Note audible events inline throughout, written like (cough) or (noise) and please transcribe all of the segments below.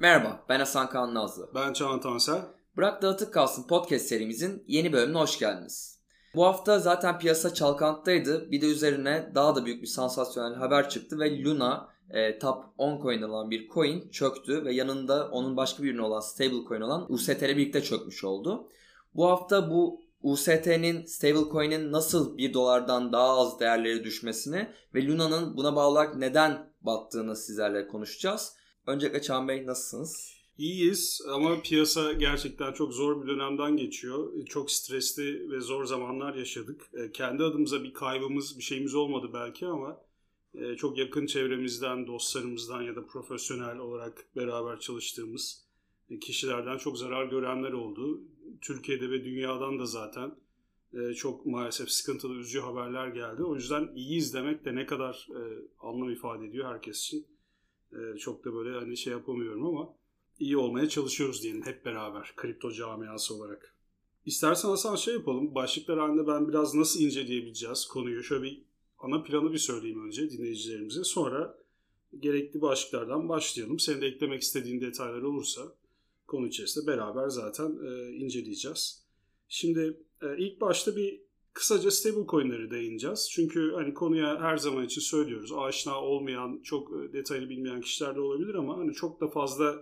Merhaba, ben Hasan Kaan Nazlı. Ben Çağan Tansel. Bırak Dağıtık Kalsın podcast serimizin yeni bölümüne hoş geldiniz. Bu hafta zaten piyasa çalkanttaydı. Bir de üzerine daha da büyük bir sansasyonel haber çıktı ve Luna e, top 10 coin olan bir coin çöktü ve yanında onun başka bir ürünü olan stable coin olan UST ile birlikte çökmüş oldu. Bu hafta bu UST'nin stablecoin'in nasıl 1 dolardan daha az değerleri düşmesini ve Luna'nın buna bağlı olarak neden battığını sizlerle konuşacağız. Öncelikle Çağan Bey nasılsınız? İyiyiz ama piyasa gerçekten çok zor bir dönemden geçiyor. Çok stresli ve zor zamanlar yaşadık. E, kendi adımıza bir kaybımız, bir şeyimiz olmadı belki ama e, çok yakın çevremizden, dostlarımızdan ya da profesyonel olarak beraber çalıştığımız e, kişilerden çok zarar görenler oldu. Türkiye'de ve dünyadan da zaten çok maalesef sıkıntılı, üzücü haberler geldi. O yüzden iyiyiz demek de ne kadar anlam ifade ediyor herkes için. Çok da böyle hani şey yapamıyorum ama iyi olmaya çalışıyoruz diyelim hep beraber kripto camiası olarak. İstersen Hasan şey yapalım. Başlıklar halinde ben biraz nasıl inceleyebileceğiz konuyu. Şöyle bir ana planı bir söyleyeyim önce dinleyicilerimize. Sonra gerekli başlıklardan başlayalım. Senin de eklemek istediğin detaylar olursa konu içerisinde beraber zaten e, inceleyeceğiz. Şimdi e, ilk başta bir kısaca stable coin'leri değineceğiz. Çünkü hani konuya her zaman için söylüyoruz. Aşina olmayan, çok e, detaylı bilmeyen kişiler de olabilir ama hani çok da fazla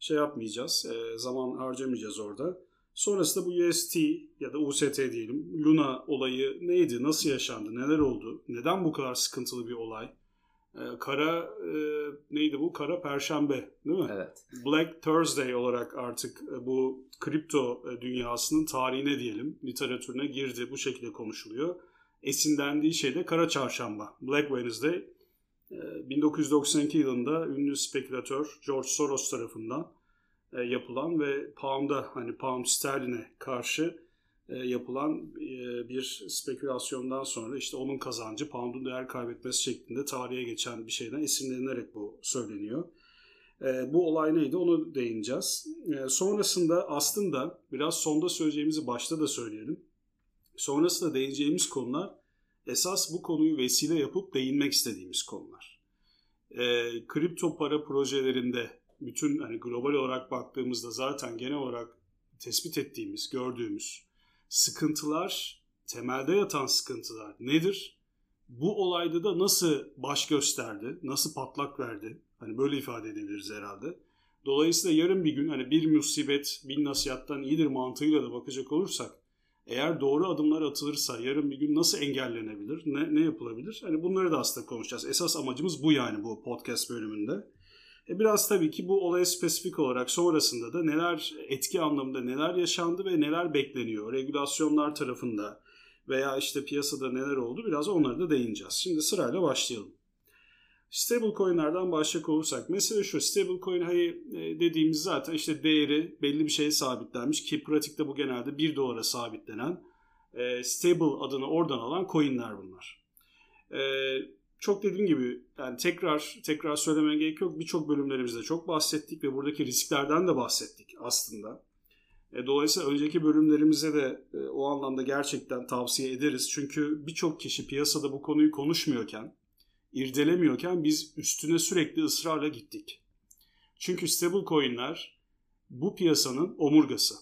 şey yapmayacağız. E, zaman harcamayacağız orada. Sonrasında bu UST ya da UST diyelim Luna olayı neydi, nasıl yaşandı, neler oldu, neden bu kadar sıkıntılı bir olay? Ee, kara e, neydi bu? Kara Perşembe değil mi? Evet. Black Thursday olarak artık e, bu kripto e, dünyasının tarihine diyelim, literatürüne girdi. Bu şekilde konuşuluyor. Esinlendiği şey de Kara Çarşamba, Black Wednesday. 1992 yılında ünlü spekülatör George Soros tarafından e, yapılan ve pound'a hani pound sterline karşı e, yapılan e, bir spekülasyondan sonra işte onun kazancı pound'un değer kaybetmesi şeklinde tarihe geçen bir şeyden esinlenerek bu söyleniyor. Bu olay neydi onu değineceğiz. Sonrasında aslında biraz sonda söyleyeceğimizi başta da söyleyelim. Sonrasında değineceğimiz konular esas bu konuyu vesile yapıp değinmek istediğimiz konular. Kripto para projelerinde bütün hani global olarak baktığımızda zaten genel olarak tespit ettiğimiz, gördüğümüz sıkıntılar, temelde yatan sıkıntılar nedir? Bu olayda da nasıl baş gösterdi, nasıl patlak verdi? Hani böyle ifade edebiliriz herhalde. Dolayısıyla yarın bir gün hani bir musibet bin nasihattan iyidir mantığıyla da bakacak olursak eğer doğru adımlar atılırsa yarın bir gün nasıl engellenebilir, ne, ne yapılabilir? Hani bunları da aslında konuşacağız. Esas amacımız bu yani bu podcast bölümünde. E biraz tabii ki bu olaya spesifik olarak sonrasında da neler etki anlamında neler yaşandı ve neler bekleniyor regülasyonlar tarafında veya işte piyasada neler oldu biraz onları da değineceğiz. Şimdi sırayla başlayalım. Stable coin'lerden başlayacak olursak mesela şu stable coin hani e, dediğimiz zaten işte değeri belli bir şeye sabitlenmiş ki pratikte bu genelde 1 dolara sabitlenen e, stable adını oradan alan coin'ler bunlar. Çok dediğim gibi yani tekrar tekrar söylemeye gerek yok. Birçok bölümlerimizde çok bahsettik ve buradaki risklerden de bahsettik aslında. E, dolayısıyla önceki bölümlerimize de e, o anlamda gerçekten tavsiye ederiz. Çünkü birçok kişi piyasada bu konuyu konuşmuyorken, irdelemiyorken biz üstüne sürekli ısrarla gittik. Çünkü stable coin'ler bu piyasanın omurgası.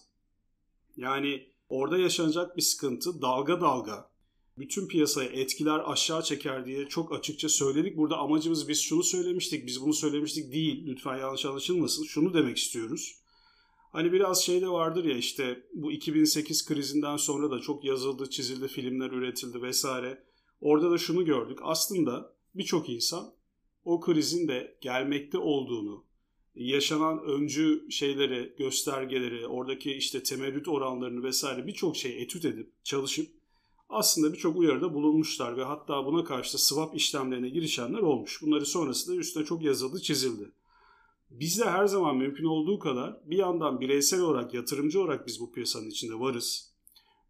Yani orada yaşanacak bir sıkıntı dalga dalga bütün piyasayı etkiler aşağı çeker diye çok açıkça söyledik. Burada amacımız biz şunu söylemiştik, biz bunu söylemiştik değil. Lütfen yanlış anlaşılmasın. Şunu demek istiyoruz. Hani biraz şey de vardır ya işte bu 2008 krizinden sonra da çok yazıldı, çizildi, filmler üretildi vesaire. Orada da şunu gördük. Aslında birçok insan o krizin de gelmekte olduğunu, yaşanan öncü şeyleri, göstergeleri, oradaki işte temerrüt oranlarını vesaire birçok şey etüt edip, çalışıp aslında birçok uyarıda bulunmuşlar ve hatta buna karşı swap işlemlerine girişenler olmuş. Bunları sonrasında üstüne çok yazıldı, çizildi. Biz de her zaman mümkün olduğu kadar bir yandan bireysel olarak, yatırımcı olarak biz bu piyasanın içinde varız.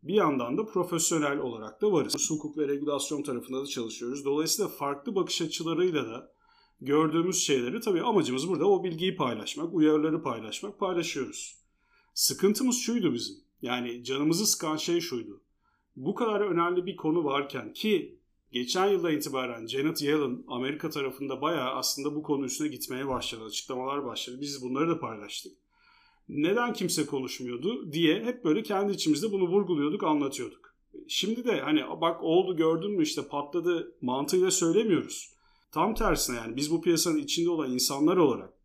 Bir yandan da profesyonel olarak da varız. Hukuk ve regülasyon tarafında da çalışıyoruz. Dolayısıyla farklı bakış açılarıyla da gördüğümüz şeyleri tabii amacımız burada o bilgiyi paylaşmak, uyarıları paylaşmak, paylaşıyoruz. Sıkıntımız şuydu bizim. Yani canımızı sıkan şey şuydu bu kadar önemli bir konu varken ki geçen yılda itibaren Janet Yellen Amerika tarafında bayağı aslında bu konu üstüne gitmeye başladı. Açıklamalar başladı. Biz bunları da paylaştık. Neden kimse konuşmuyordu diye hep böyle kendi içimizde bunu vurguluyorduk, anlatıyorduk. Şimdi de hani bak oldu gördün mü işte patladı mantığıyla söylemiyoruz. Tam tersine yani biz bu piyasanın içinde olan insanlar olarak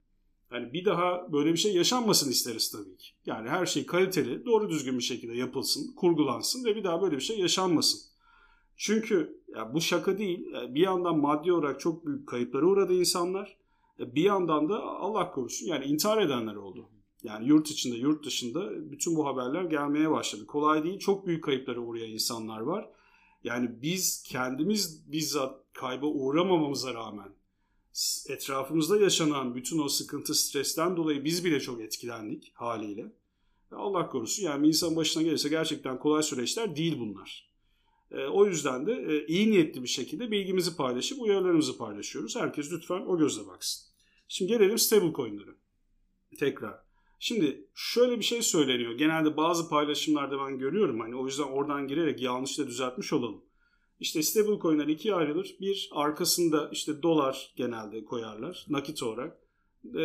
yani bir daha böyle bir şey yaşanmasın isteriz tabii ki. Yani her şey kaliteli, doğru düzgün bir şekilde yapılsın, kurgulansın ve bir daha böyle bir şey yaşanmasın. Çünkü ya bu şaka değil. Bir yandan maddi olarak çok büyük kayıplara uğradı insanlar. Bir yandan da Allah korusun yani intihar edenler oldu. Yani yurt içinde, yurt dışında bütün bu haberler gelmeye başladı. Kolay değil, çok büyük kayıplara uğrayan insanlar var. Yani biz kendimiz bizzat kayba uğramamamıza rağmen etrafımızda yaşanan bütün o sıkıntı, stresten dolayı biz bile çok etkilendik haliyle. Allah korusun yani insan başına gelirse gerçekten kolay süreçler değil bunlar. E, o yüzden de e, iyi niyetli bir şekilde bilgimizi paylaşıp uyarılarımızı paylaşıyoruz. Herkes lütfen o gözle baksın. Şimdi gelelim stablecoin'lere. Tekrar. Şimdi şöyle bir şey söyleniyor. Genelde bazı paylaşımlarda ben görüyorum. Hani o yüzden oradan girerek yanlışla düzeltmiş olalım. İşte stablecoin'ler ikiye ayrılır. Bir arkasında işte dolar genelde koyarlar nakit olarak. E,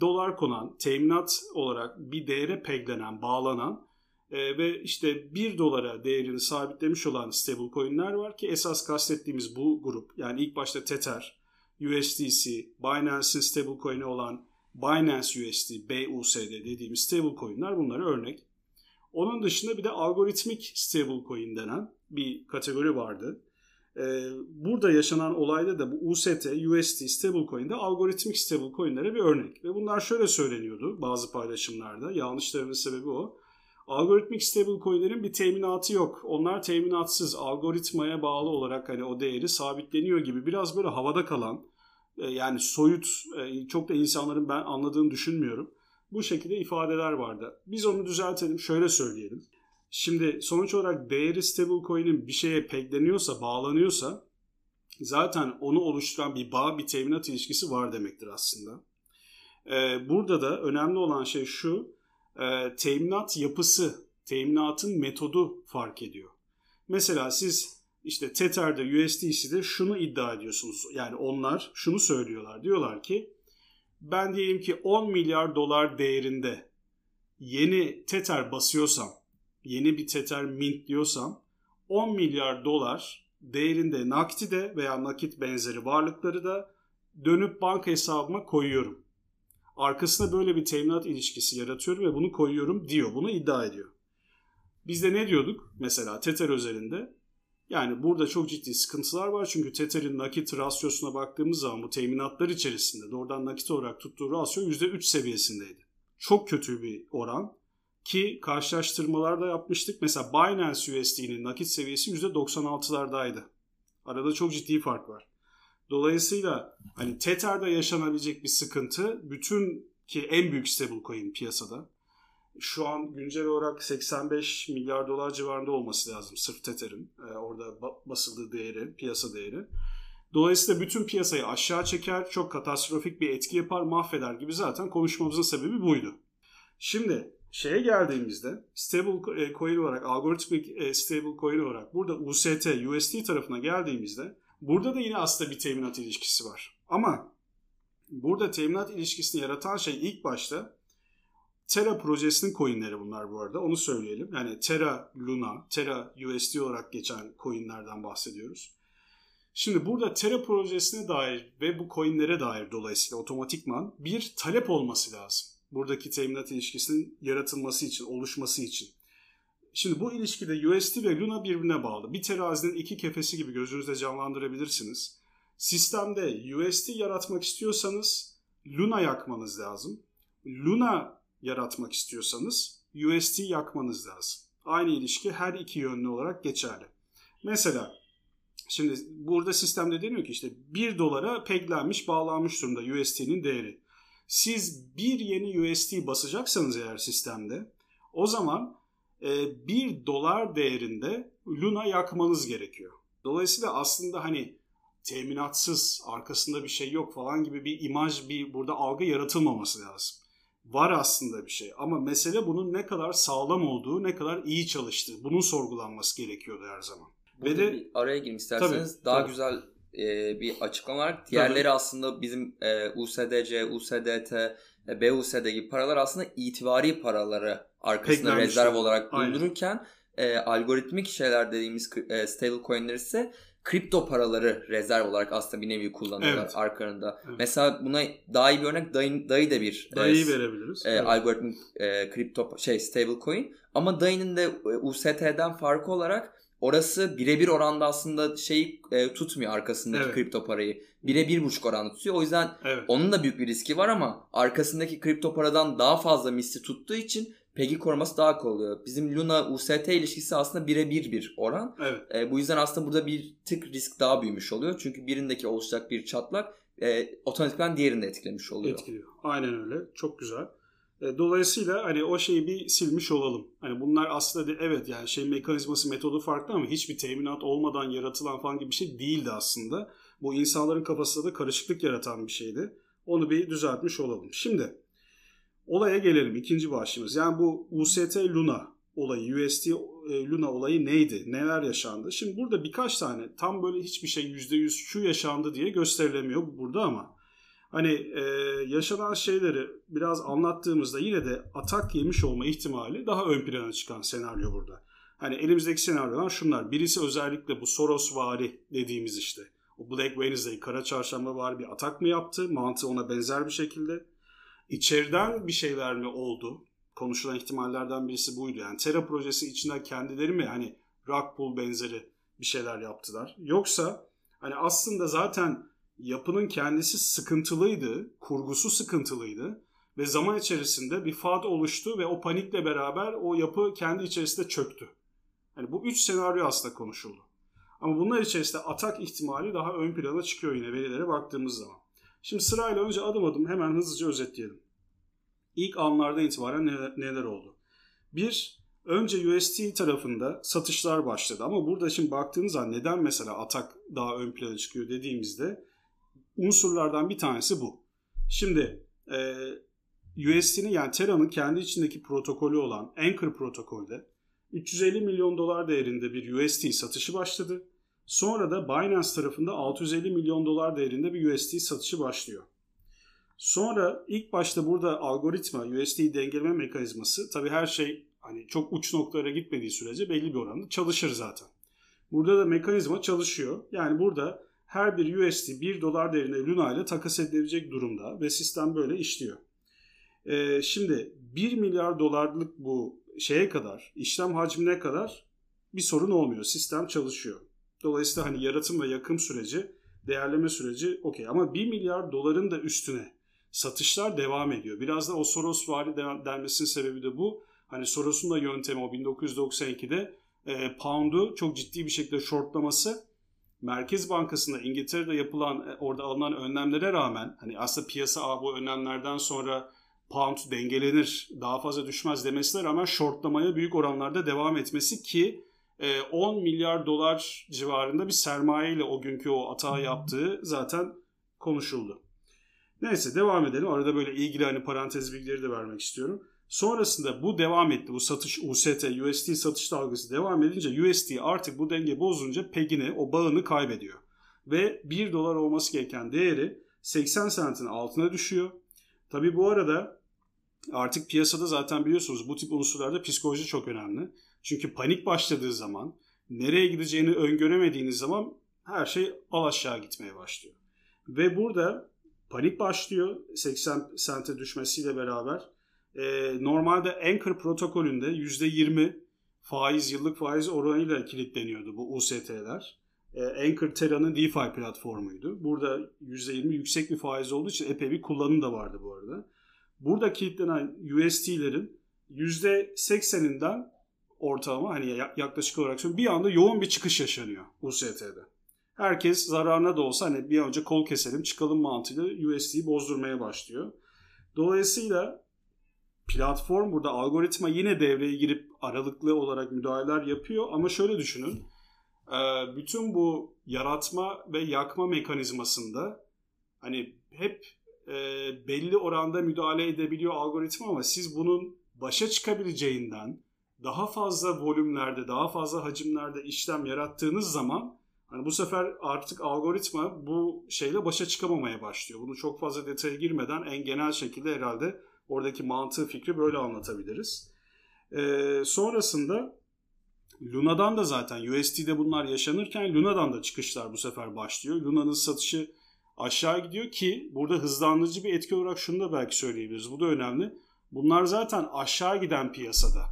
dolar konan, teminat olarak bir değere peglenen, bağlanan e, ve işte 1 dolara değerini sabitlemiş olan stablecoin'ler var ki esas kastettiğimiz bu grup. Yani ilk başta Tether, USDC, Binance'in stablecoin'i olan Binance USD, BUSD dediğimiz stablecoin'ler bunlara örnek. Onun dışında bir de algoritmik stablecoin denen bir kategori vardı. Ee, burada yaşanan olayda da bu UST, USD stablecoin'de algoritmik stablecoin'lere bir örnek. Ve bunlar şöyle söyleniyordu bazı paylaşımlarda. Yanlışlarının sebebi o. Algoritmik stablecoin'lerin bir teminatı yok. Onlar teminatsız. Algoritmaya bağlı olarak hani o değeri sabitleniyor gibi biraz böyle havada kalan e, yani soyut e, çok da insanların ben anladığını düşünmüyorum. Bu şekilde ifadeler vardı. Biz onu düzeltelim şöyle söyleyelim. Şimdi sonuç olarak değeri stablecoin'in bir şeye pegleniyorsa, bağlanıyorsa zaten onu oluşturan bir bağ, bir teminat ilişkisi var demektir aslında. Ee, burada da önemli olan şey şu, e, teminat yapısı, teminatın metodu fark ediyor. Mesela siz işte Tether'de, USDC'de şunu iddia ediyorsunuz. Yani onlar şunu söylüyorlar. Diyorlar ki ben diyelim ki 10 milyar dolar değerinde yeni Tether basıyorsam yeni bir Tether mint diyorsam 10 milyar dolar değerinde nakiti de veya nakit benzeri varlıkları da dönüp banka hesabıma koyuyorum. Arkasında böyle bir teminat ilişkisi yaratıyorum ve bunu koyuyorum diyor. Bunu iddia ediyor. Biz de ne diyorduk? Mesela Tether özelinde. Yani burada çok ciddi sıkıntılar var. Çünkü Tether'in nakit rasyosuna baktığımız zaman bu teminatlar içerisinde doğrudan nakit olarak tuttuğu rasyo %3 seviyesindeydi. Çok kötü bir oran. Ki karşılaştırmalar da yapmıştık. Mesela Binance USD'nin nakit seviyesi %96'lardaydı. Arada çok ciddi fark var. Dolayısıyla hani Tether'da yaşanabilecek bir sıkıntı bütün ki en büyük stablecoin piyasada. Şu an güncel olarak 85 milyar dolar civarında olması lazım sırf Tether'in. Ee, orada basıldığı değeri, piyasa değeri. Dolayısıyla bütün piyasayı aşağı çeker, çok katastrofik bir etki yapar, mahveder gibi zaten konuşmamızın sebebi buydu. Şimdi şeye geldiğimizde stable e, coin olarak algoritmik e, stable coin olarak burada UST, USD tarafına geldiğimizde burada da yine aslında bir teminat ilişkisi var. Ama burada teminat ilişkisini yaratan şey ilk başta Terra projesinin coinleri bunlar bu arada. Onu söyleyelim. Yani Terra Luna, Terra USD olarak geçen coinlerden bahsediyoruz. Şimdi burada Terra projesine dair ve bu coinlere dair dolayısıyla otomatikman bir talep olması lazım buradaki teminat ilişkisinin yaratılması için, oluşması için. Şimdi bu ilişkide USD ve Luna birbirine bağlı. Bir terazinin iki kefesi gibi gözünüzde canlandırabilirsiniz. Sistemde USD yaratmak istiyorsanız Luna yakmanız lazım. Luna yaratmak istiyorsanız USD yakmanız lazım. Aynı ilişki her iki yönlü olarak geçerli. Mesela şimdi burada sistemde deniyor ki işte 1 dolara peglenmiş, bağlanmış durumda USD'nin değeri siz bir yeni USD basacaksanız eğer sistemde o zaman e, bir dolar değerinde Luna yakmanız gerekiyor. Dolayısıyla aslında hani teminatsız, arkasında bir şey yok falan gibi bir imaj, bir burada algı yaratılmaması lazım. Var aslında bir şey ama mesele bunun ne kadar sağlam olduğu, ne kadar iyi çalıştığı, bunun sorgulanması gerekiyordu her zaman. Burada Ve de bir araya gireyim isterseniz tabii, daha tabii. güzel e, bir açıklama olarak diğerleri tabii. aslında bizim e, USDC, USDT, e, BUSD gibi paralar aslında itivari paraları arkasında Peklenmiş rezerv olarak bulundururken e, algoritmik şeyler dediğimiz e, stable coinler ise kripto paraları rezerv olarak aslında bir nevi kullanıyorlar evet. arkalarında. Evet. Mesela buna daha iyi bir örnek dayı, dayı da bir dayı e, verebiliriz. E, evet. algoritmik e, kripto şey stable coin ama dayının da e, UST'den farkı olarak orası birebir oranda aslında şeyi e, tutmuyor arkasındaki evet. kripto parayı. Bire bir buçuk oranda tutuyor. O yüzden evet. onun da büyük bir riski var ama arkasındaki kripto paradan daha fazla misli tuttuğu için Peg'i koruması daha kolay oluyor. Bizim Luna UST ilişkisi aslında bire bir bir oran. Evet. E, bu yüzden aslında burada bir tık risk daha büyümüş oluyor. Çünkü birindeki oluşacak bir çatlak e, otomatikman diğerini de etkilemiş oluyor. Etkiliyor. Aynen öyle. Çok güzel. E, dolayısıyla hani o şeyi bir silmiş olalım. Hani bunlar aslında de, evet yani şey mekanizması metodu farklı ama hiçbir teminat olmadan yaratılan falan gibi bir şey değildi aslında. Bu insanların kafasında da karışıklık yaratan bir şeydi. Onu bir düzeltmiş olalım. Şimdi olaya gelelim. ikinci başlığımız. Yani bu UST Luna olayı, UST e, Luna olayı neydi? Neler yaşandı? Şimdi burada birkaç tane tam böyle hiçbir şey %100 şu yaşandı diye gösterilemiyor burada ama hani e, yaşanan şeyleri biraz anlattığımızda yine de atak yemiş olma ihtimali daha ön plana çıkan senaryo burada. Hani elimizdeki senaryolar şunlar. Birisi özellikle bu Soros vari dediğimiz işte. O Black Wednesday, Kara Çarşamba var bir atak mı yaptı? Mantığı ona benzer bir şekilde. İçeriden bir şeyler mi oldu? Konuşulan ihtimallerden birisi buydu. Yani Terra projesi içinden kendileri mi hani Rock Pool benzeri bir şeyler yaptılar? Yoksa hani aslında zaten yapının kendisi sıkıntılıydı, kurgusu sıkıntılıydı ve zaman içerisinde bir fad oluştu ve o panikle beraber o yapı kendi içerisinde çöktü. Yani bu üç senaryo aslında konuşuldu. Ama bunlar içerisinde atak ihtimali daha ön plana çıkıyor yine verilere baktığımız zaman. Şimdi sırayla önce adım adım hemen hızlıca özetleyelim. İlk anlarda itibaren neler, neler oldu? Bir, önce UST tarafında satışlar başladı ama burada şimdi baktığınız zaman neden mesela atak daha ön plana çıkıyor dediğimizde unsurlardan bir tanesi bu. Şimdi e, USD'nin yani Terra'nın kendi içindeki protokolü olan Anchor protokolde 350 milyon dolar değerinde bir USD satışı başladı. Sonra da Binance tarafında 650 milyon dolar değerinde bir USD satışı başlıyor. Sonra ilk başta burada algoritma, USD dengeleme mekanizması tabii her şey hani çok uç noktalara gitmediği sürece belli bir oranda çalışır zaten. Burada da mekanizma çalışıyor. Yani burada her bir USD 1 dolar değerinde Luna ile takas edilebilecek durumda ve sistem böyle işliyor. Ee, şimdi 1 milyar dolarlık bu şeye kadar, işlem hacmine kadar bir sorun olmuyor. Sistem çalışıyor. Dolayısıyla hani yaratım ve yakım süreci, değerleme süreci okey. Ama 1 milyar doların da üstüne satışlar devam ediyor. Biraz da o Soros vari denmesinin sebebi de bu. Hani Soros'un da yöntemi o 1992'de e, pound'u çok ciddi bir şekilde shortlaması Merkez Bankası'nda İngiltere'de yapılan e, orada alınan önlemlere rağmen hani aslında piyasa bu önlemlerden sonra pound dengelenir daha fazla düşmez demesine rağmen shortlamaya büyük oranlarda devam etmesi ki 10 e, milyar dolar civarında bir sermaye ile o günkü o atağı yaptığı zaten konuşuldu. Neyse devam edelim. Arada böyle ilgili hani parantez bilgileri de vermek istiyorum. Sonrasında bu devam etti. Bu satış UST, USD satış dalgası devam edince USD artık bu denge bozunca pegini, o bağını kaybediyor. Ve 1 dolar olması gereken değeri 80 sentin altına düşüyor. Tabi bu arada artık piyasada zaten biliyorsunuz bu tip unsurlarda psikoloji çok önemli. Çünkü panik başladığı zaman, nereye gideceğini öngöremediğiniz zaman her şey alaşağı gitmeye başlıyor. Ve burada panik başlıyor 80 sente düşmesiyle beraber e, normalde Anchor protokolünde %20 faiz, yıllık faiz oranıyla kilitleniyordu bu UST'ler. E, Anchor Terra'nın DeFi platformuydu. Burada %20 yüksek bir faiz olduğu için epey bir kullanım da vardı bu arada. Burada kilitlenen UST'lerin %80'inden ortalama hani yaklaşık olarak söylüyorum bir anda yoğun bir çıkış yaşanıyor UST'de. Herkes zararına da olsa hani bir önce kol keselim çıkalım mantığıyla USD'yi bozdurmaya başlıyor. Dolayısıyla platform burada algoritma yine devreye girip aralıklı olarak müdahaleler yapıyor ama şöyle düşünün. E, bütün bu yaratma ve yakma mekanizmasında hani hep e, belli oranda müdahale edebiliyor algoritma ama siz bunun başa çıkabileceğinden daha fazla volümlerde, daha fazla hacimlerde işlem yarattığınız zaman hani bu sefer artık algoritma bu şeyle başa çıkamamaya başlıyor. Bunu çok fazla detaya girmeden en genel şekilde herhalde oradaki mantığı fikri böyle anlatabiliriz. Ee, sonrasında Luna'dan da zaten USD'de bunlar yaşanırken Luna'dan da çıkışlar bu sefer başlıyor. Luna'nın satışı aşağı gidiyor ki burada hızlandırıcı bir etki olarak şunu da belki söyleyebiliriz. Bu da önemli. Bunlar zaten aşağı giden piyasada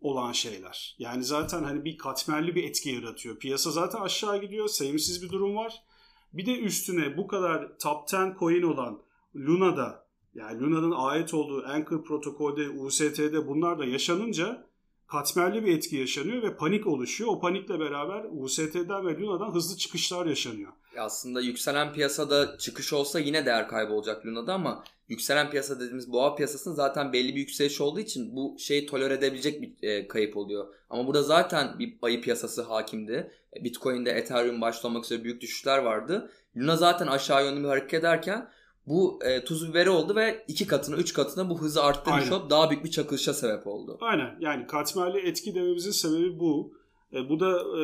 olan şeyler. Yani zaten hani bir katmerli bir etki yaratıyor. Piyasa zaten aşağı gidiyor. Sevimsiz bir durum var. Bir de üstüne bu kadar top 10 coin olan Luna'da yani Luna'nın ait olduğu Anchor protokolde, UST'de bunlar da yaşanınca katmerli bir etki yaşanıyor ve panik oluşuyor. O panikle beraber UST'den ve Luna'dan hızlı çıkışlar yaşanıyor. Aslında yükselen piyasada çıkış olsa yine değer kaybı olacak Luna'da ama yükselen piyasa dediğimiz boğa piyasasının zaten belli bir yükseliş olduğu için bu şeyi tolere edebilecek bir e, kayıp oluyor. Ama burada zaten bir ayı piyasası hakimdi. Bitcoin'de Ethereum başta olmak üzere büyük düşüşler vardı. Luna zaten aşağı yönlü bir hareket ederken bu e, tuz biberi oldu ve iki katına, üç katına bu hızı arttırmış olup daha büyük bir çakılışa sebep oldu. Aynen. Yani katmerli etki dememizin sebebi bu. E, bu da e,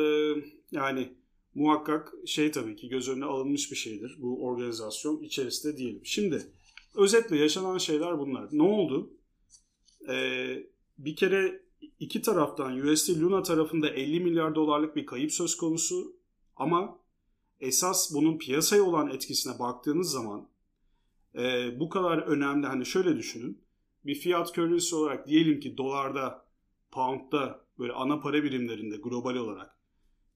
yani muhakkak şey tabii ki göz önüne alınmış bir şeydir. Bu organizasyon içerisinde diyelim. Şimdi özetle yaşanan şeyler bunlar. Ne oldu? E, bir kere iki taraftan USD Luna tarafında 50 milyar dolarlık bir kayıp söz konusu ama esas bunun piyasaya olan etkisine baktığınız zaman e, bu kadar önemli hani şöyle düşünün bir fiyat currency olarak diyelim ki dolarda, poundda böyle ana para birimlerinde global olarak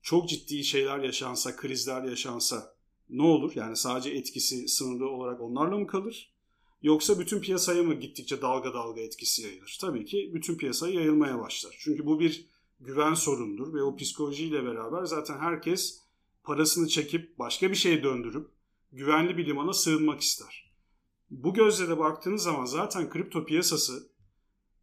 çok ciddi şeyler yaşansa, krizler yaşansa ne olur? Yani sadece etkisi sınırlı olarak onlarla mı kalır? Yoksa bütün piyasaya mı gittikçe dalga dalga etkisi yayılır? Tabii ki bütün piyasaya yayılmaya başlar. Çünkü bu bir güven sorundur ve o psikolojiyle beraber zaten herkes parasını çekip başka bir şeye döndürüp güvenli bir limana sığınmak ister. Bu gözle de baktığınız zaman zaten kripto piyasası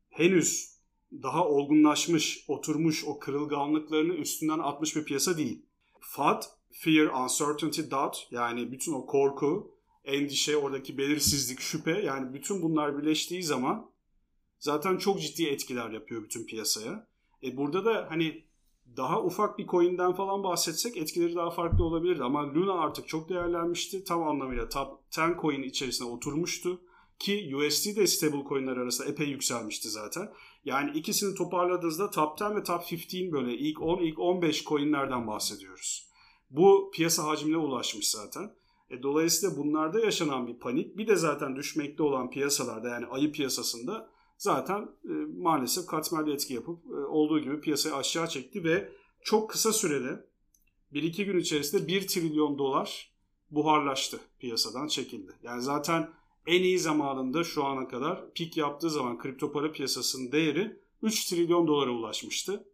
henüz daha olgunlaşmış, oturmuş o kırılganlıklarını üstünden atmış bir piyasa değil. FUD, Fear, Uncertainty, Doubt yani bütün o korku, endişe, oradaki belirsizlik, şüphe yani bütün bunlar birleştiği zaman zaten çok ciddi etkiler yapıyor bütün piyasaya. E burada da hani daha ufak bir coin'den falan bahsetsek etkileri daha farklı olabilirdi. Ama Luna artık çok değerlenmişti. Tam anlamıyla top 10 coin içerisine oturmuştu. Ki USD de stable coin'ler arasında epey yükselmişti zaten. Yani ikisini toparladığınızda top 10 ve top 15 böyle ilk 10, ilk 15 coin'lerden bahsediyoruz. Bu piyasa hacmine ulaşmış zaten. E, dolayısıyla bunlarda yaşanan bir panik bir de zaten düşmekte olan piyasalarda yani ayı piyasasında zaten e, maalesef katmerli etki yapıp e, olduğu gibi piyasayı aşağı çekti ve çok kısa sürede 1-2 gün içerisinde 1 trilyon dolar buharlaştı piyasadan çekildi. Yani zaten en iyi zamanında şu ana kadar pik yaptığı zaman kripto para piyasasının değeri 3 trilyon dolara ulaşmıştı.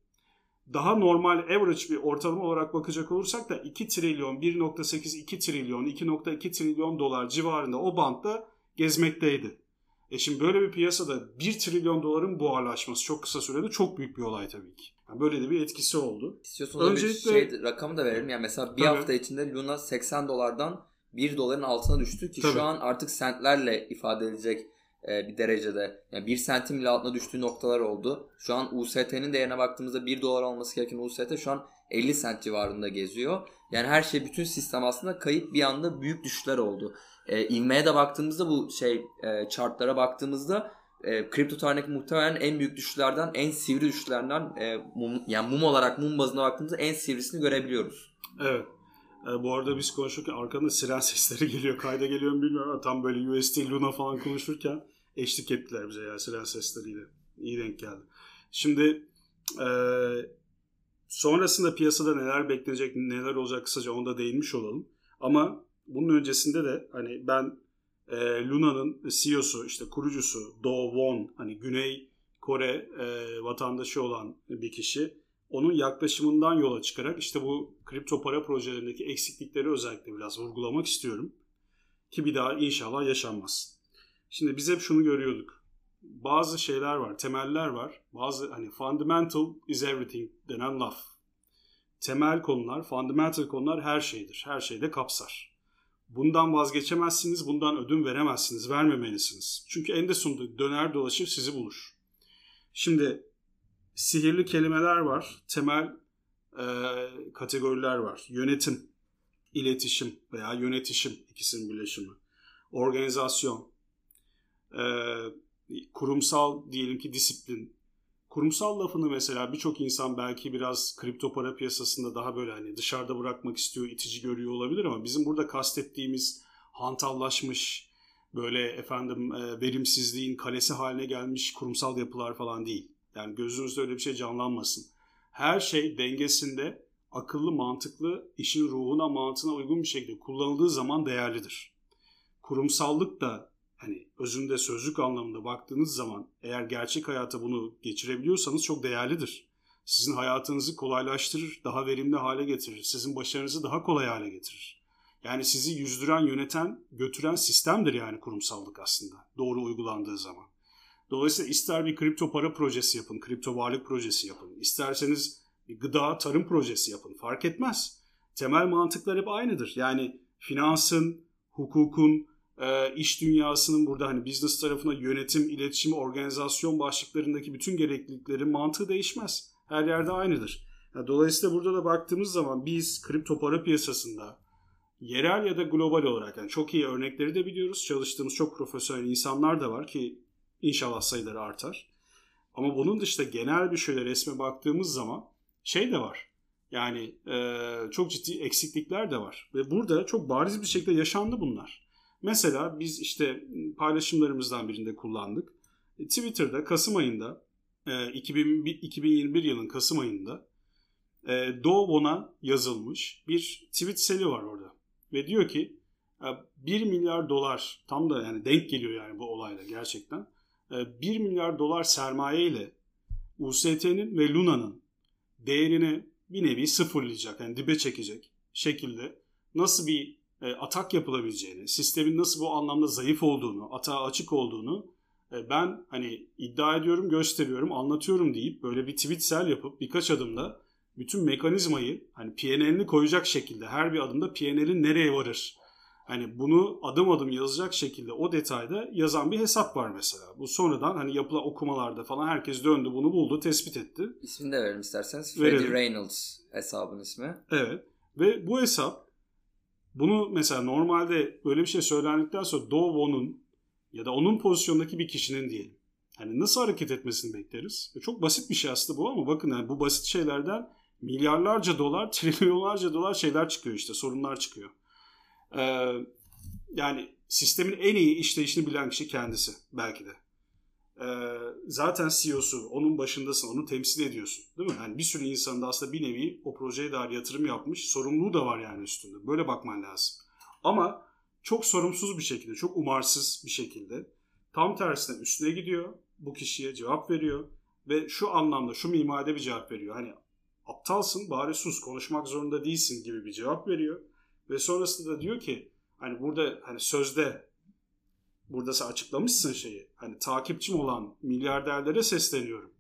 Daha normal average bir ortalama olarak bakacak olursak da 2 trilyon, 1.8, 2 trilyon, 2.2 trilyon dolar civarında o bantta gezmekteydi. E şimdi böyle bir piyasada 1 trilyon doların buharlaşması çok kısa sürede çok büyük bir olay tabii ki. Yani böyle de bir etkisi oldu. İstiyorsanız Öncelikle... bir şey, rakamı da verelim. Yani mesela bir tabii. hafta içinde Luna 80 dolardan 1 doların altına düştü ki tabii. şu an artık sentlerle ifade edilecek e, bir derecede. Yani 1 sentim bile altına düştüğü noktalar oldu. Şu an UST'nin değerine baktığımızda 1 dolar olması gereken UST şu an 50 sent civarında geziyor. Yani her şey bütün sistem aslında kayıp bir anda büyük düşüşler oldu. E, ivmeye de baktığımızda bu şey e, chartlara baktığımızda e, kripto tarihindeki muhtemelen en büyük düşüşlerden, en sivri düşüşlerden e, mum, yani mum olarak mum bazında baktığımızda en sivrisini görebiliyoruz. Evet. E, bu arada biz konuşurken arkanda siren sesleri (laughs) geliyor. Kayda geliyor mu bilmiyorum ama tam böyle USD Luna falan konuşurken eşlik ettiler bize ya siren sesleriyle. İyi denk geldi. Şimdi e, sonrasında piyasada neler beklenecek, neler olacak kısaca onda değinmiş olalım. Ama bunun öncesinde de hani ben e, Luna'nın CEO'su işte kurucusu Do Won hani Güney Kore e, vatandaşı olan bir kişi onun yaklaşımından yola çıkarak işte bu kripto para projelerindeki eksiklikleri özellikle biraz vurgulamak istiyorum. Ki bir daha inşallah yaşanmaz. Şimdi biz hep şunu görüyorduk. Bazı şeyler var, temeller var. Bazı hani fundamental is everything denen laf. Temel konular, fundamental konular her şeydir. Her şeyde kapsar. Bundan vazgeçemezsiniz, bundan ödün veremezsiniz, vermemelisiniz. Çünkü en de sonunda döner dolaşır sizi bulur. Şimdi sihirli kelimeler var. Temel e, kategoriler var. Yönetim, iletişim veya yönetişim ikisinin birleşimi. Organizasyon, e, kurumsal diyelim ki disiplin. Kurumsal lafını mesela birçok insan belki biraz kripto para piyasasında daha böyle hani dışarıda bırakmak istiyor, itici görüyor olabilir ama bizim burada kastettiğimiz hantallaşmış, böyle efendim e, verimsizliğin kalesi haline gelmiş kurumsal yapılar falan değil. Yani gözünüzde öyle bir şey canlanmasın. Her şey dengesinde akıllı, mantıklı, işin ruhuna, mantığına uygun bir şekilde kullanıldığı zaman değerlidir. Kurumsallık da hani özünde sözlük anlamında baktığınız zaman eğer gerçek hayata bunu geçirebiliyorsanız çok değerlidir. Sizin hayatınızı kolaylaştırır, daha verimli hale getirir. Sizin başarınızı daha kolay hale getirir. Yani sizi yüzdüren, yöneten, götüren sistemdir yani kurumsallık aslında. Doğru uygulandığı zaman. Dolayısıyla ister bir kripto para projesi yapın, kripto varlık projesi yapın. isterseniz bir gıda, tarım projesi yapın. Fark etmez. Temel mantıklar hep aynıdır. Yani finansın, hukukun, e, iş dünyasının burada hani business tarafına yönetim, iletişim, organizasyon başlıklarındaki bütün gerekliliklerin mantığı değişmez. Her yerde aynıdır. dolayısıyla burada da baktığımız zaman biz kripto para piyasasında yerel ya da global olarak yani çok iyi örnekleri de biliyoruz. Çalıştığımız çok profesyonel insanlar da var ki inşallah sayıları artar. Ama bunun dışında genel bir şöyle resme baktığımız zaman şey de var. Yani e, çok ciddi eksiklikler de var. Ve burada çok bariz bir şekilde yaşandı bunlar. Mesela biz işte paylaşımlarımızdan birinde kullandık. E, Twitter'da Kasım ayında e, 2021 yılın Kasım ayında e, Dovon'a yazılmış bir tweet seli var orada. Ve diyor ki 1 e, milyar dolar tam da yani denk geliyor yani bu olayla gerçekten. 1 e, milyar dolar sermaye ile UST'nin ve Luna'nın değerini bir nevi sıfırlayacak yani dibe çekecek şekilde nasıl bir e, atak yapılabileceğini, sistemin nasıl bu anlamda zayıf olduğunu, atağa açık olduğunu ben hani iddia ediyorum, gösteriyorum, anlatıyorum deyip böyle bir tweet sel yapıp birkaç adımda bütün mekanizmayı hani PNL'ini koyacak şekilde her bir adımda PNL'in nereye varır? Hani bunu adım adım yazacak şekilde o detayda yazan bir hesap var mesela. Bu sonradan hani yapılan okumalarda falan herkes döndü bunu buldu, tespit etti. İsmini de verelim isterseniz. Freddie Reynolds hesabın ismi. Evet. Ve bu hesap bunu mesela normalde böyle bir şey söylendikten sonra Dovo'nun ya da onun pozisyondaki bir kişinin diyelim. Hani nasıl hareket etmesini bekleriz? Çok basit bir şey aslında bu ama bakın yani bu basit şeylerden milyarlarca dolar, (laughs) trilyonlarca dolar şeyler çıkıyor işte, sorunlar çıkıyor. Ee, yani sistemin en iyi işleyişini bilen kişi kendisi belki de. Ee, zaten CEO'su, onun başındasın, onu temsil ediyorsun. Değil mi? Yani bir sürü insan da aslında bir nevi o projeye dair yatırım yapmış. Sorumluluğu da var yani üstünde. Böyle bakman lazım. Ama çok sorumsuz bir şekilde, çok umarsız bir şekilde tam tersine üstüne gidiyor. Bu kişiye cevap veriyor. Ve şu anlamda, şu mimaride bir cevap veriyor. Hani aptalsın bari sus konuşmak zorunda değilsin gibi bir cevap veriyor. Ve sonrasında da diyor ki hani burada hani sözde burada sen açıklamışsın şeyi. Hani takipçim olan milyarderlere sesleniyorum.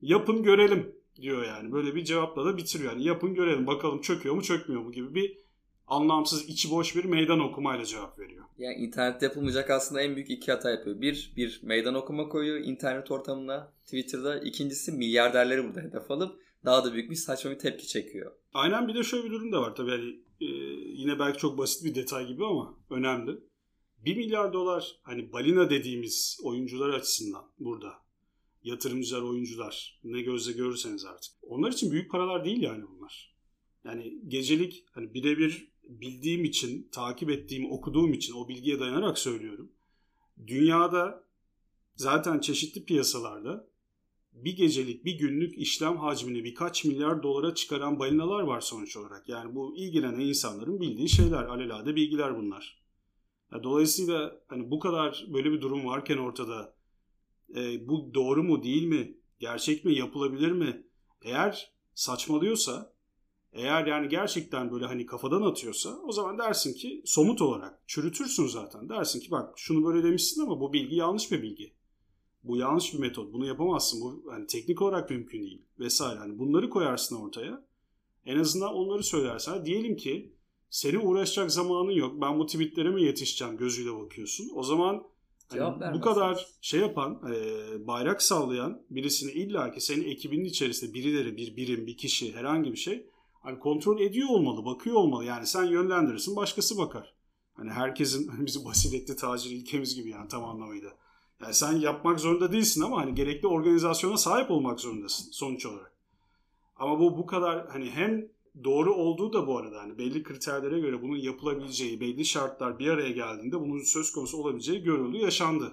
Yapın görelim diyor yani. Böyle bir cevapla da bitiriyor. Yani yapın görelim bakalım çöküyor mu çökmüyor mu gibi bir anlamsız içi boş bir meydan okumayla cevap veriyor. Yani internette yapılmayacak aslında en büyük iki hata yapıyor. Bir, bir meydan okuma koyuyor internet ortamına Twitter'da. İkincisi milyarderleri burada hedef alıp daha da büyük bir saçma bir tepki çekiyor. Aynen bir de şöyle bir durum da var tabii. Yani, e, yine belki çok basit bir detay gibi ama önemli. 1 milyar dolar hani balina dediğimiz oyuncular açısından burada yatırımcılar, oyuncular ne gözle görürseniz artık. Onlar için büyük paralar değil yani bunlar. Yani gecelik hani birebir bildiğim için, takip ettiğim, okuduğum için o bilgiye dayanarak söylüyorum. Dünyada zaten çeşitli piyasalarda bir gecelik, bir günlük işlem hacmini birkaç milyar dolara çıkaran balinalar var sonuç olarak. Yani bu ilgilenen insanların bildiği şeyler, alelade bilgiler bunlar. Dolayısıyla hani bu kadar böyle bir durum varken ortada e, bu doğru mu değil mi, gerçek mi, yapılabilir mi? Eğer saçmalıyorsa, eğer yani gerçekten böyle hani kafadan atıyorsa o zaman dersin ki somut olarak çürütürsün zaten. Dersin ki bak şunu böyle demişsin ama bu bilgi yanlış bir bilgi. Bu yanlış bir metot. Bunu yapamazsın. Bu hani teknik olarak mümkün değil vesaire. Hani bunları koyarsın ortaya. En azından onları söylersen. Diyelim ki senin uğraşacak zamanın yok. Ben bu tweetlere mi yetişeceğim gözüyle bakıyorsun. O zaman Yani bu kadar şey yapan, e, bayrak sallayan birisini illa ki senin ekibinin içerisinde birileri, bir birim, bir kişi, herhangi bir şey hani kontrol ediyor olmalı, bakıyor olmalı. Yani sen yönlendirirsin, başkası bakar. Hani herkesin hani (laughs) bizim basiretli tacir ilkemiz gibi yani tam anlamıyla. Yani sen yapmak zorunda değilsin ama hani gerekli organizasyona sahip olmak zorundasın sonuç olarak. Ama bu bu kadar hani hem doğru olduğu da bu arada hani belli kriterlere göre bunun yapılabileceği, belli şartlar bir araya geldiğinde bunun söz konusu olabileceği görüldü, yaşandı.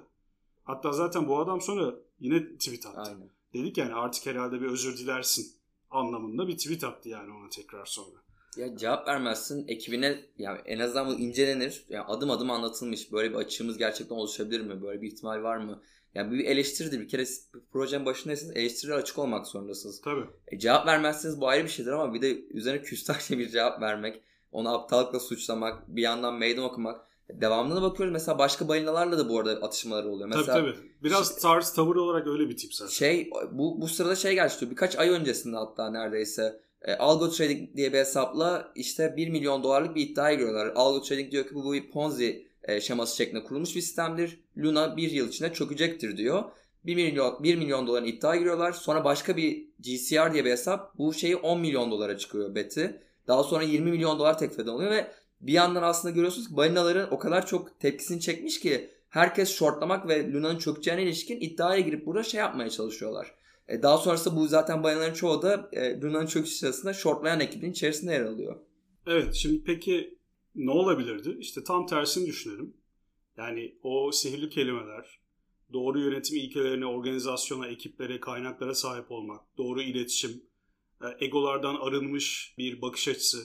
Hatta zaten bu adam sonra yine tweet attı. Aynen. Dedik yani artık herhalde bir özür dilersin anlamında bir tweet attı yani ona tekrar sonra. Ya cevap vermezsin ekibine yani en azından bu incelenir. Yani adım adım anlatılmış. Böyle bir açığımız gerçekten oluşabilir mi? Böyle bir ihtimal var mı? Yani bir eleştiridir. Bir kere projenin başındaysanız eleştiriler açık olmak zorundasınız. Tabii. E, cevap vermezseniz bu ayrı bir şeydir ama bir de üzerine küstahça bir cevap vermek, onu aptallıkla suçlamak, bir yandan meydan okumak. Devamına bakıyoruz. Mesela başka balinalarla da bu arada atışmalar oluyor. Mesela, tabii tabii. Biraz şey, tarz tavır olarak öyle bir tip zaten. Şey bu, bu sırada şey gerçekleşiyor. Birkaç ay öncesinde hatta neredeyse e, Algo Trading diye bir hesapla işte 1 milyon dolarlık bir iddiaya giriyorlar. Algo Trading diyor ki bu bir Ponzi e, şeması şeklinde kurulmuş bir sistemdir. Luna bir yıl içinde çökecektir diyor. 1 milyon, 1 milyon doların iddia giriyorlar. Sonra başka bir GCR diye bir hesap bu şeyi 10 milyon dolara çıkıyor beti. Daha sonra 20 milyon dolar teklif oluyor ve bir yandan aslında görüyorsunuz ki balinaların o kadar çok tepkisini çekmiş ki herkes shortlamak ve Luna'nın çökeceğine ilişkin iddiaya girip burada şey yapmaya çalışıyorlar. E, daha sonrasında bu zaten balinaların çoğu da e, Luna'nın çöküşü sırasında shortlayan ekibin içerisinde yer alıyor. Evet şimdi peki ne olabilirdi? İşte tam tersini düşünelim. Yani o sihirli kelimeler, doğru yönetim ilkelerine, organizasyona, ekiplere, kaynaklara sahip olmak, doğru iletişim, e, egolardan arınmış bir bakış açısı.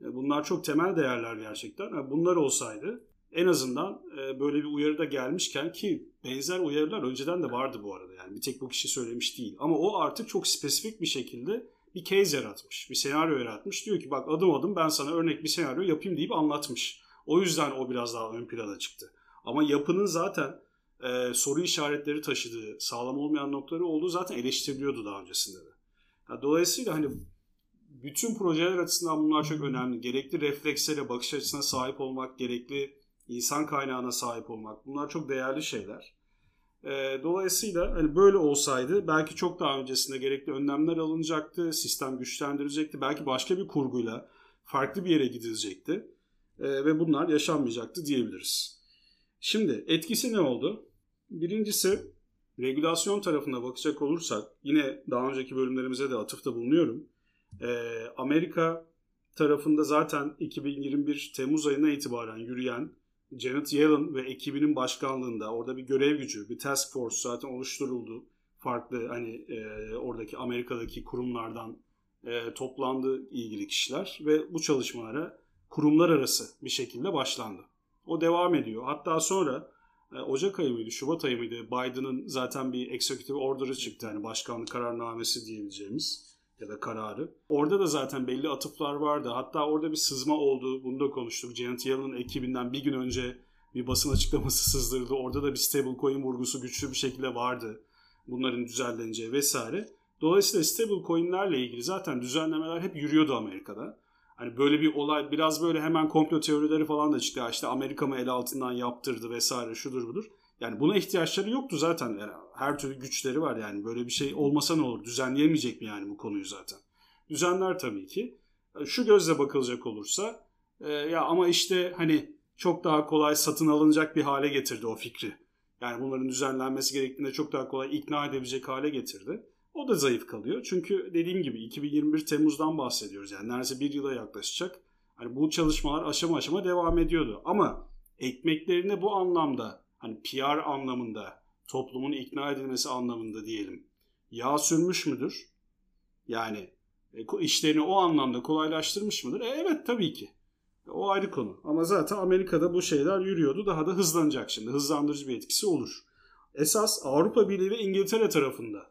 E, bunlar çok temel değerler gerçekten. E, bunlar olsaydı en azından böyle bir uyarı da gelmişken ki benzer uyarılar önceden de vardı bu arada. Yani bir tek bu kişi söylemiş değil. Ama o artık çok spesifik bir şekilde bir case yaratmış. Bir senaryo yaratmış. Diyor ki bak adım adım ben sana örnek bir senaryo yapayım deyip anlatmış. O yüzden o biraz daha ön plana çıktı. Ama yapının zaten e, soru işaretleri taşıdığı, sağlam olmayan noktaları olduğu zaten eleştiriliyordu daha öncesinde de. Yani dolayısıyla hani bütün projeler açısından bunlar çok önemli. Gerekli reflekslere, bakış açısına sahip olmak, gerekli insan kaynağına sahip olmak bunlar çok değerli şeyler. E, dolayısıyla hani böyle olsaydı belki çok daha öncesinde gerekli önlemler alınacaktı, sistem güçlendirilecekti, belki başka bir kurguyla farklı bir yere gidilecekti e, ve bunlar yaşanmayacaktı diyebiliriz. Şimdi etkisi ne oldu? Birincisi regülasyon tarafına bakacak olursak yine daha önceki bölümlerimize de atıfta bulunuyorum. E, Amerika tarafında zaten 2021 Temmuz ayına itibaren yürüyen Janet Yellen ve ekibinin başkanlığında orada bir görev gücü, bir task force zaten oluşturuldu. Farklı hani e, oradaki Amerika'daki kurumlardan e, toplandı ilgili kişiler ve bu çalışmalara kurumlar arası bir şekilde başlandı. O devam ediyor. Hatta sonra e, Ocak ayı mıydı, Şubat ayı mıydı Biden'ın zaten bir executive order'ı çıktı. Yani başkanlık kararnamesi diyebileceğimiz ya da kararı. Orada da zaten belli atıflar vardı. Hatta orada bir sızma oldu. Bunu da konuştuk. Janet Yellen'ın ekibinden bir gün önce bir basın açıklaması (laughs) sızdırıldı. Orada da bir stablecoin vurgusu güçlü bir şekilde vardı. Bunların düzenleneceği vesaire. Dolayısıyla stablecoin'lerle ilgili zaten düzenlemeler hep yürüyordu Amerika'da. Hani böyle bir olay biraz böyle hemen komplo teorileri falan da çıktı. İşte Amerika mı el altından yaptırdı vesaire şudur budur. Yani buna ihtiyaçları yoktu zaten. Her türlü güçleri var yani. Böyle bir şey olmasa ne olur? Düzenleyemeyecek mi yani bu konuyu zaten? Düzenler tabii ki. E, şu gözle bakılacak olursa e, ya ama işte hani çok daha kolay satın alınacak bir hale getirdi o fikri. Yani bunların düzenlenmesi gerektiğinde çok daha kolay ikna edebilecek hale getirdi. O da zayıf kalıyor. Çünkü dediğim gibi 2021 Temmuz'dan bahsediyoruz. Yani neredeyse bir yıla yaklaşacak. Hani bu çalışmalar aşama aşama devam ediyordu. Ama ekmeklerine bu anlamda hani PR anlamında, toplumun ikna edilmesi anlamında diyelim yağ sürmüş müdür? Yani e, işlerini o anlamda kolaylaştırmış mıdır? E, evet tabii ki. O ayrı konu. Ama zaten Amerika'da bu şeyler yürüyordu. Daha da hızlanacak şimdi. Hızlandırıcı bir etkisi olur. Esas Avrupa Birliği ve İngiltere tarafında.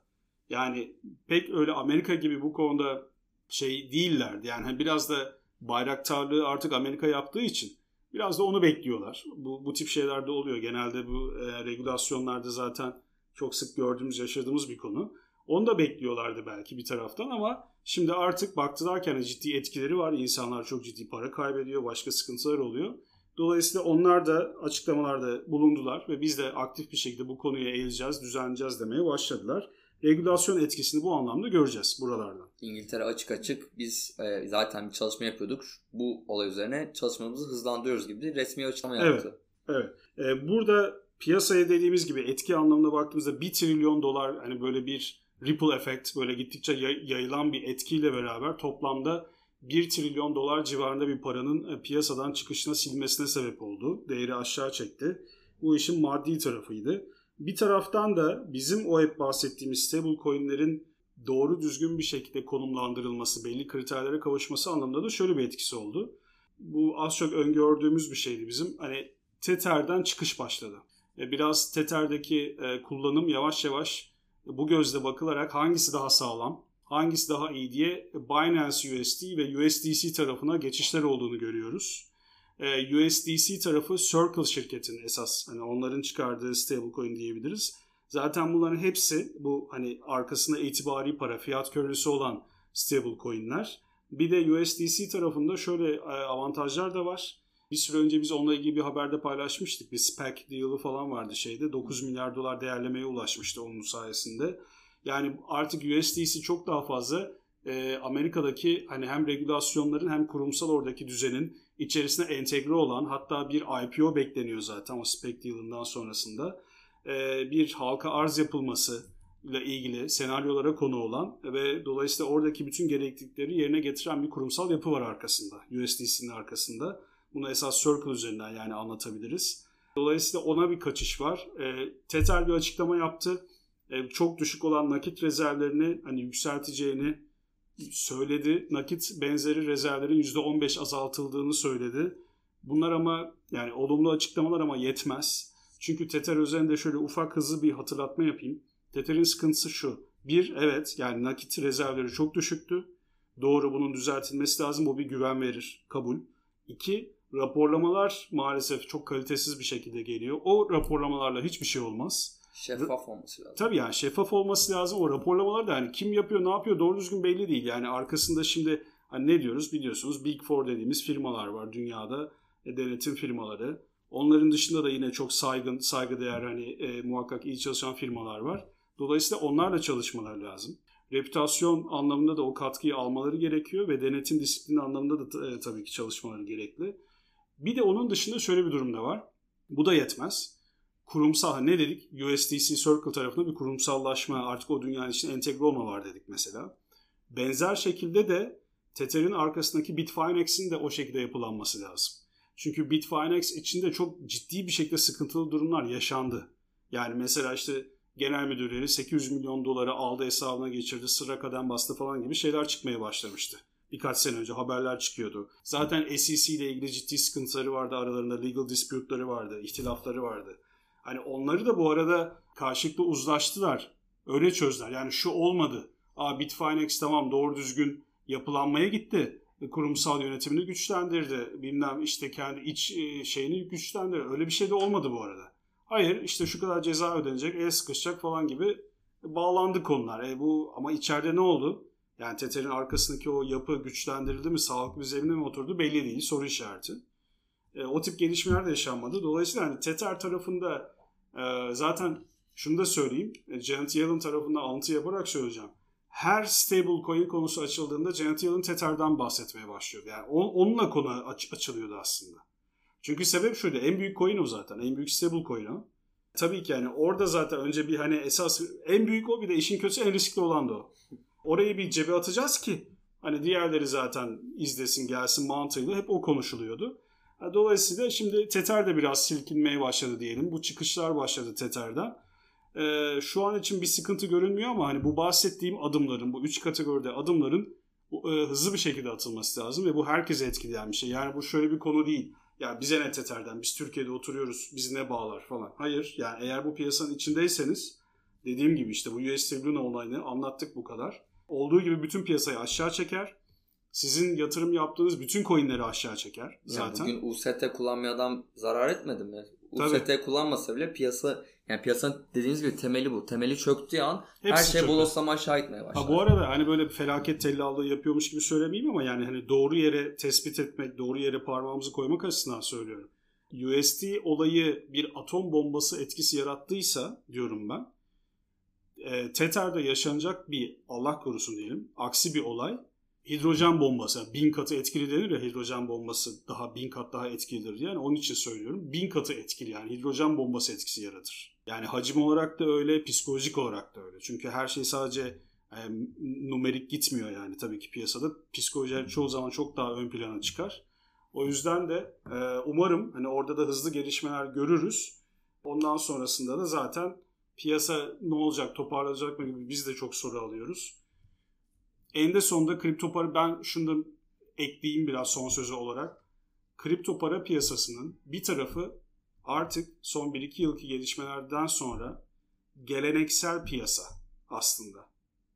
Yani pek öyle Amerika gibi bu konuda şey değillerdi. Yani biraz da bayraktarlığı artık Amerika yaptığı için Biraz da onu bekliyorlar. Bu, bu tip şeyler de oluyor. Genelde bu e, regülasyonlarda zaten çok sık gördüğümüz, yaşadığımız bir konu. Onu da bekliyorlardı belki bir taraftan ama şimdi artık baktılar ki hani ciddi etkileri var. İnsanlar çok ciddi para kaybediyor, başka sıkıntılar oluyor. Dolayısıyla onlar da açıklamalarda bulundular ve biz de aktif bir şekilde bu konuya eğileceğiz, düzenleyeceğiz demeye başladılar. Regülasyon etkisini bu anlamda göreceğiz buralardan. İngiltere açık açık biz e, zaten bir çalışma yapıyorduk. Bu olay üzerine çalışmamızı hızlandırıyoruz gibi bir resmi açıklama yaptı. Evet. evet. E, burada piyasaya dediğimiz gibi etki anlamına baktığımızda 1 trilyon dolar hani böyle bir ripple effect böyle gittikçe yayılan bir etkiyle beraber toplamda 1 trilyon dolar civarında bir paranın e, piyasadan çıkışına silmesine sebep oldu. Değeri aşağı çekti. Bu işin maddi tarafıydı. Bir taraftan da bizim o hep bahsettiğimiz stable coinlerin doğru düzgün bir şekilde konumlandırılması, belli kriterlere kavuşması anlamında da şöyle bir etkisi oldu. Bu az çok öngördüğümüz bir şeydi bizim. Hani Tether'den çıkış başladı. E, biraz Tether'deki e, kullanım yavaş yavaş bu gözle bakılarak hangisi daha sağlam, hangisi daha iyi diye Binance USD ve USDC tarafına geçişler olduğunu görüyoruz. Ee, USDC tarafı Circle şirketinin esas hani onların çıkardığı stablecoin diyebiliriz. Zaten bunların hepsi bu hani arkasında itibari para, fiyat körüsü olan stablecoin'ler. Bir de USDC tarafında şöyle e, avantajlar da var. Bir süre önce biz onunla ilgili bir haberde paylaşmıştık. Bir SPAC deal'ı falan vardı şeyde. 9 milyar dolar değerlemeye ulaşmıştı onun sayesinde. Yani artık USDC çok daha fazla e, Amerika'daki hani hem regülasyonların hem kurumsal oradaki düzenin içerisine entegre olan hatta bir IPO bekleniyor zaten o SPAC deal'ından sonrasında. E, bir halka arz yapılması ile ilgili senaryolara konu olan ve dolayısıyla oradaki bütün gereklilikleri yerine getiren bir kurumsal yapı var arkasında. USDC'nin arkasında. Bunu esas Circle üzerinden yani anlatabiliriz. Dolayısıyla ona bir kaçış var. E, Tether bir açıklama yaptı. E, çok düşük olan nakit rezervlerini hani yükselteceğini söyledi. Nakit benzeri rezervlerin %15 azaltıldığını söyledi. Bunlar ama yani olumlu açıklamalar ama yetmez. Çünkü Tether üzerinde şöyle ufak hızlı bir hatırlatma yapayım. Tether'in sıkıntısı şu. Bir, evet yani nakit rezervleri çok düşüktü. Doğru bunun düzeltilmesi lazım. Bu bir güven verir. Kabul. İki, raporlamalar maalesef çok kalitesiz bir şekilde geliyor. O raporlamalarla hiçbir şey olmaz. Şeffaf olması lazım. Tabii yani şeffaf olması lazım. O raporlamalar da hani kim yapıyor ne yapıyor doğru düzgün belli değil. Yani arkasında şimdi hani ne diyoruz biliyorsunuz Big Four dediğimiz firmalar var dünyada. E, denetim firmaları. Onların dışında da yine çok saygın, saygıdeğer hani e, muhakkak iyi çalışan firmalar var. Dolayısıyla onlarla çalışmalar lazım. Reputasyon anlamında da o katkıyı almaları gerekiyor ve denetim disiplini anlamında da e, tabii ki çalışmaları gerekli. Bir de onun dışında şöyle bir durum da var. Bu da yetmez kurumsal ne dedik? USDC Circle tarafında bir kurumsallaşma artık o dünyanın içine entegre olma var dedik mesela. Benzer şekilde de Tether'in arkasındaki Bitfinex'in de o şekilde yapılanması lazım. Çünkü Bitfinex içinde çok ciddi bir şekilde sıkıntılı durumlar yaşandı. Yani mesela işte genel müdürleri 800 milyon doları aldı hesabına geçirdi, sıra kadem bastı falan gibi şeyler çıkmaya başlamıştı. Birkaç sene önce haberler çıkıyordu. Zaten SEC ile ilgili ciddi sıkıntıları vardı aralarında, legal dispute'ları vardı, ihtilafları vardı. Hani onları da bu arada karşılıklı uzlaştılar. Öyle çözdüler. Yani şu olmadı. Aa Bitfinex tamam doğru düzgün yapılanmaya gitti. Kurumsal yönetimini güçlendirdi. Bilmem işte kendi iç e, şeyini güçlendirdi. Öyle bir şey de olmadı bu arada. Hayır işte şu kadar ceza ödenecek, el sıkışacak falan gibi bağlandı konular. E bu ama içeride ne oldu? Yani Tether'in arkasındaki o yapı güçlendirildi mi, sağlıklı bir zemine mi oturdu belli değil. Soru işareti. E, o tip gelişmeler de yaşanmadı. Dolayısıyla hani Tether tarafında e, zaten şunu da söyleyeyim. E, Janet Yellen tarafından alıntı yaparak söyleyeceğim. Her stable coin konusu açıldığında Janet Yellen Tether'dan bahsetmeye başlıyordu. Yani onunla konu aç, açılıyordu aslında. Çünkü sebep şuydu. En büyük coin o zaten. En büyük stable coin o. Tabii ki yani orada zaten önce bir hani esas en büyük o bir de işin kötüsü en riskli olan da o. Orayı bir cebe atacağız ki hani diğerleri zaten izlesin gelsin mantığıyla hep o konuşuluyordu. Dolayısıyla şimdi Tether de biraz silkinmeye başladı diyelim. Bu çıkışlar başladı Tether'den. Ee, şu an için bir sıkıntı görünmüyor ama hani bu bahsettiğim adımların, bu üç kategoride adımların e, hızlı bir şekilde atılması lazım ve bu herkese etkileyen bir şey. Yani bu şöyle bir konu değil. Ya bize ne Tether'den, biz Türkiye'de oturuyoruz, bizi ne bağlar falan. Hayır, yani eğer bu piyasanın içindeyseniz dediğim gibi işte bu USD Luna olayını anlattık bu kadar. Olduğu gibi bütün piyasayı aşağı çeker sizin yatırım yaptığınız bütün coinleri aşağı çeker zaten. Yani bugün UST kullanmayan adam zarar etmedi mi? UST Tabii. kullanmasa bile piyasa yani piyasanın dediğiniz gibi temeli bu. Temeli çöktüğü an Hepsi her şey bodoslama aşağı gitmeye başlar. Ha, bu arada hani böyle felaket tellallığı yapıyormuş gibi söylemeyeyim ama yani hani doğru yere tespit etmek, doğru yere parmağımızı koymak açısından söylüyorum. USD olayı bir atom bombası etkisi yarattıysa diyorum ben. E, Tether'de yaşanacak bir Allah korusun diyelim aksi bir olay hidrojen bombası yani bin katı etkili denir ya hidrojen bombası daha bin kat daha etkilidir yani onun için söylüyorum bin katı etkili yani hidrojen bombası etkisi yaratır. Yani hacim olarak da öyle psikolojik olarak da öyle çünkü her şey sadece e, numerik gitmiyor yani tabii ki piyasada psikoloji çoğu zaman çok daha ön plana çıkar. O yüzden de e, umarım hani orada da hızlı gelişmeler görürüz. Ondan sonrasında da zaten piyasa ne olacak toparlanacak mı gibi biz de çok soru alıyoruz. En de sonunda kripto para ben şunu da ekleyeyim biraz son sözü olarak. Kripto para piyasasının bir tarafı artık son 1-2 yılki gelişmelerden sonra geleneksel piyasa aslında.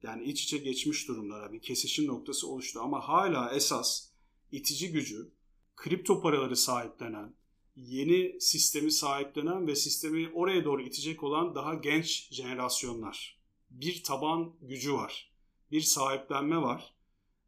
Yani iç içe geçmiş durumlara bir kesişim noktası oluştu ama hala esas itici gücü kripto paraları sahiplenen, yeni sistemi sahiplenen ve sistemi oraya doğru itecek olan daha genç jenerasyonlar. Bir taban gücü var. Bir sahiplenme var.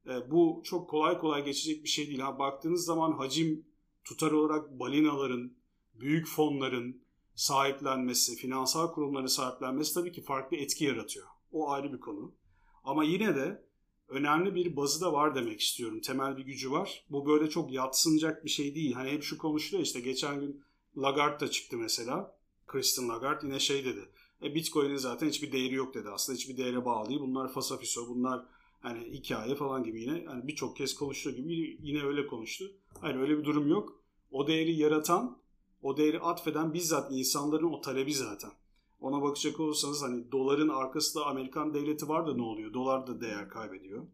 E, bu çok kolay kolay geçecek bir şey değil. Ha, baktığınız zaman hacim tutar olarak balinaların, büyük fonların sahiplenmesi, finansal kurumların sahiplenmesi tabii ki farklı etki yaratıyor. O ayrı bir konu. Ama yine de önemli bir bazı da var demek istiyorum. Temel bir gücü var. Bu böyle çok yatsınacak bir şey değil. Hani hep şu konuşuluyor işte geçen gün Lagarde da çıktı mesela. Kristen Lagarde yine şey dedi. E, Bitcoin'in zaten hiçbir değeri yok dedi. Aslında hiçbir değere bağlı değil. Bunlar fasafiso, bunlar hani hikaye falan gibi yine hani birçok kez konuştuğu gibi yine öyle konuştu. Hayır öyle bir durum yok. O değeri yaratan, o değeri atfeden bizzat insanların o talebi zaten. Ona bakacak olursanız hani doların arkasında Amerikan devleti var da ne oluyor? Dolar da değer kaybediyor.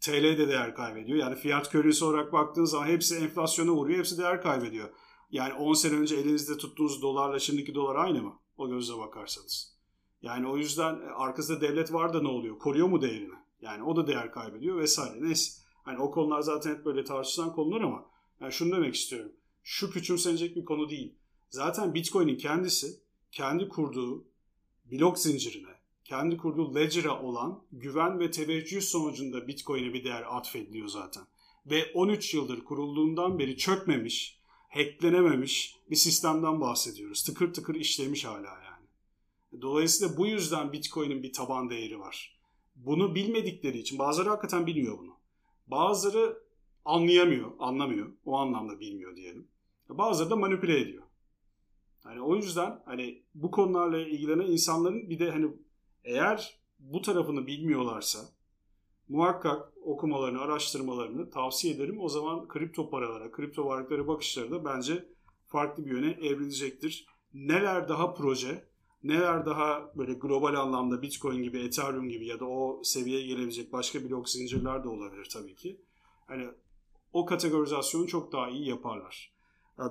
TL de değer kaybediyor. Yani fiyat köresi olarak baktığınız zaman hepsi enflasyona uğruyor. Hepsi değer kaybediyor. Yani 10 sene önce elinizde tuttuğunuz dolarla şimdiki dolar aynı mı? O gözle bakarsanız. Yani o yüzden e, arkasında devlet var da ne oluyor? Koruyor mu değerini? Yani o da değer kaybediyor vesaire. Neyse. Hani o konular zaten hep böyle tartışılan konular ama yani şunu demek istiyorum. Şu küçümsenecek bir konu değil. Zaten Bitcoin'in kendisi kendi kurduğu blok zincirine, kendi kurduğu ledger'a olan güven ve teveccüh sonucunda Bitcoin'e bir değer atfediliyor zaten. Ve 13 yıldır kurulduğundan beri çökmemiş, hacklenememiş bir sistemden bahsediyoruz. Tıkır tıkır işlemiş hala yani. Dolayısıyla bu yüzden Bitcoin'in bir taban değeri var. Bunu bilmedikleri için bazıları hakikaten bilmiyor bunu. Bazıları anlayamıyor, anlamıyor. O anlamda bilmiyor diyelim. Bazıları da manipüle ediyor. Hani o yüzden hani bu konularla ilgilenen insanların bir de hani eğer bu tarafını bilmiyorlarsa muhakkak okumalarını, araştırmalarını tavsiye ederim. O zaman kripto paralara, kripto varlıklara bakışları da bence farklı bir yöne evrilecektir. Neler daha proje, neler daha böyle global anlamda Bitcoin gibi, Ethereum gibi ya da o seviyeye gelebilecek başka blok zincirler de olabilir tabii ki. Hani o kategorizasyonu çok daha iyi yaparlar.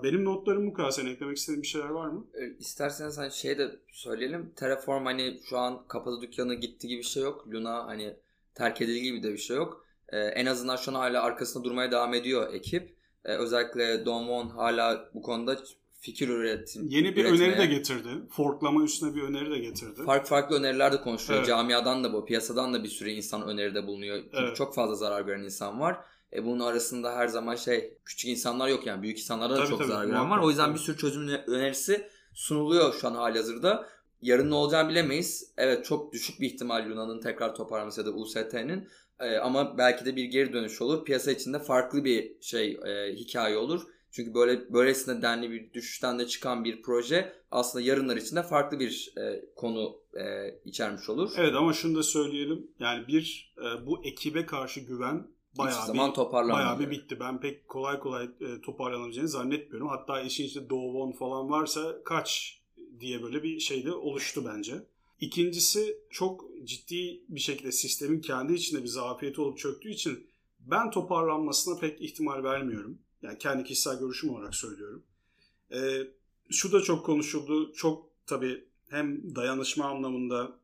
Benim notlarım bu kadar. Sen eklemek istediğin bir şeyler var mı? E, isterseniz hani şey de söyleyelim. Terraform hani şu an kapadı dükkanı gitti gibi bir şey yok. Luna hani terk edildi gibi de bir şey yok. Ee, en azından şu an hala arkasında durmaya devam ediyor ekip. Ee, özellikle Don Won hala bu konuda fikir üretim. Yeni bir üretmeye. öneri de getirdi. Forklama üstüne bir öneri de getirdi. Farklı farklı öneriler de konuşuyor. Evet. Camiadan da bu, piyasadan da bir sürü insan öneride bulunuyor. Çünkü evet. çok fazla zarar gören insan var. E bunun arasında her zaman şey küçük insanlar yok yani büyük insanlara da tabii, çok tabii, zarar gören var. O yüzden bir sürü çözüm önerisi sunuluyor şu an hali hazırda. Yarın ne olacağını bilemeyiz. Evet çok düşük bir ihtimal Luna'nın tekrar toparlaması ya da UST'nin. E, ama belki de bir geri dönüş olur. Piyasa içinde farklı bir şey e, hikaye olur. Çünkü böyle böylesine denli bir düşüşten de çıkan bir proje aslında yarınlar içinde farklı bir e, konu e, içermiş olur. Evet ama şunu da söyleyelim. Yani bir e, bu ekibe karşı güven bayağı Hiç zaman bir, bayağı bir bitti. Ben pek kolay kolay e, toparlanabileceğini zannetmiyorum. Hatta işin içinde Doğu Won falan varsa kaç diye böyle bir şey de oluştu bence. İkincisi çok ciddi bir şekilde sistemin kendi içinde bir zafiyeti olup çöktüğü için ben toparlanmasına pek ihtimal vermiyorum. Yani kendi kişisel görüşüm olarak söylüyorum. Ee, şu da çok konuşuldu. Çok tabii hem dayanışma anlamında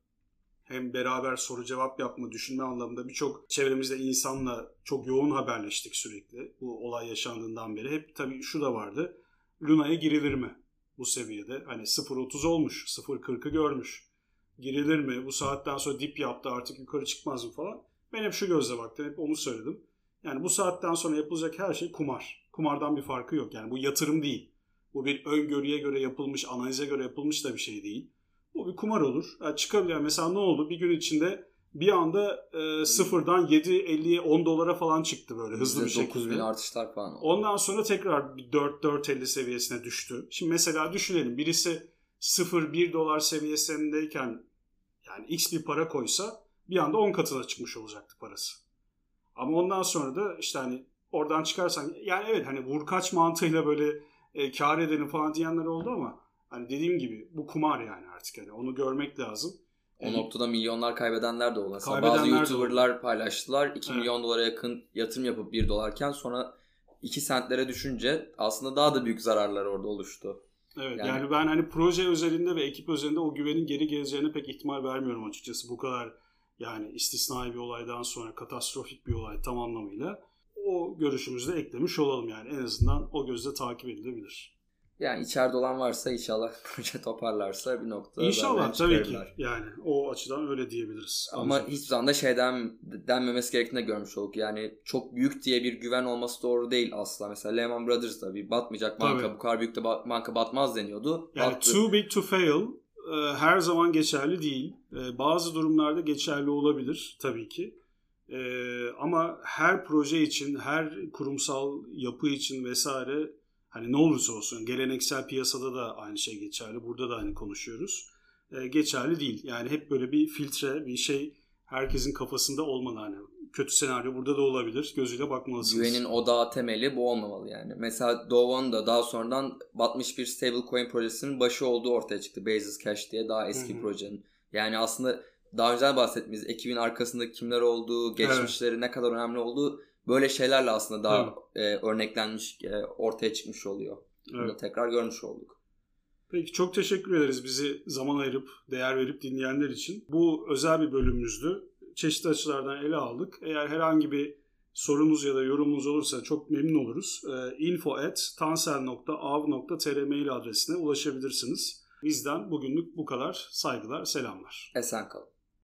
hem beraber soru cevap yapma, düşünme anlamında birçok çevremizde insanla çok yoğun haberleştik sürekli bu olay yaşandığından beri. Hep tabii şu da vardı. Luna'ya girilir mi bu seviyede? Hani 0.30 olmuş, 0.40'ı görmüş. Girilir mi? Bu saatten sonra dip yaptı artık yukarı çıkmaz mı falan. Ben hep şu gözle baktım, hep onu söyledim. Yani bu saatten sonra yapılacak her şey kumar. Kumardan bir farkı yok. Yani bu yatırım değil. Bu bir öngörüye göre yapılmış, analize göre yapılmış da bir şey değil. Bu bir kumar olur. Yani çıkabilir. Mesela ne oldu? Bir gün içinde bir anda e, sıfırdan 7, 50'ye 10 dolara falan çıktı böyle hızlı bir şekilde. bin artışlar falan oldu. Ondan sonra tekrar 4 4.50 seviyesine düştü. Şimdi mesela düşünelim birisi 0-1 dolar seviyesindeyken yani x bir para koysa bir anda 10 katına çıkmış olacaktı parası. Ama ondan sonra da işte hani oradan çıkarsan yani evet hani vurkaç mantığıyla böyle e, kar edelim falan diyenler oldu ama hani dediğim gibi bu kumar yani artık hani onu görmek lazım. O noktada milyonlar kaybedenler de oldu. Mesela bazı YouTuber'lar paylaştılar. 2 Evet. milyon dolara yakın yatırım yapıp 1 dolarken sonra 2 sentlere düşünce aslında daha da büyük zararlar orada oluştu. Evet Yani- yani, ben hani proje özelinde ve ekip özelinde o güvenin geri geleceğine pek ihtimal vermiyorum açıkçası. Bu kadar yani istisnai bir olaydan sonra katastrofik bir olay tam anlamıyla. O görüşümüzü de eklemiş olalım yani en azından o gözle takip edilebilir. Yani içeride olan varsa inşallah (laughs) proje toparlarsa bir noktada İnşallah tabii ki yani o açıdan öyle diyebiliriz. Ama Ancak- hiçbir zaman da şeyden denmemesi gerektiğini de görmüş olduk. Yani çok büyük diye bir güven olması doğru değil asla. Mesela Lehman Brothers da bir batmayacak banka, Tabii. bu kadar büyük de ba- banka batmaz deniyordu. Yani Battı. too big to fail e, her zaman geçerli değil. E, bazı durumlarda geçerli olabilir tabii ki. E, ama her proje için, her kurumsal yapı için vesaire hani ne olursa olsun geleneksel piyasada da aynı şey geçerli. Burada da aynı konuşuyoruz. E, geçerli değil. Yani hep böyle bir filtre, bir şey herkesin kafasında olmalı. Hani kötü senaryo burada da olabilir. Gözüyle bakmalısınız. Güvenin odağı temeli bu olmamalı yani. Mesela Dowan da daha sonradan batmış bir stablecoin projesinin başı olduğu ortaya çıktı. Basis Cash diye daha eski Hı hı. projenin. Yani aslında daha önce bahsettiğimiz ekibin arkasında kimler olduğu, geçmişleri ne kadar önemli olduğu böyle şeylerle aslında daha e, örneklenmiş, e, ortaya çıkmış oluyor. Bunu Evet. tekrar görmüş olduk. Peki çok teşekkür ederiz bizi zaman ayırıp, değer verip dinleyenler için. Bu özel bir bölümümüzdü. Çeşitli açılardan ele aldık. Eğer herhangi bir sorunuz ya da yorumunuz olursa çok memnun oluruz. Ee, info at tansel.av.tr mail adresine ulaşabilirsiniz. Bizden bugünlük bu kadar. Saygılar, selamlar. Esen kalın.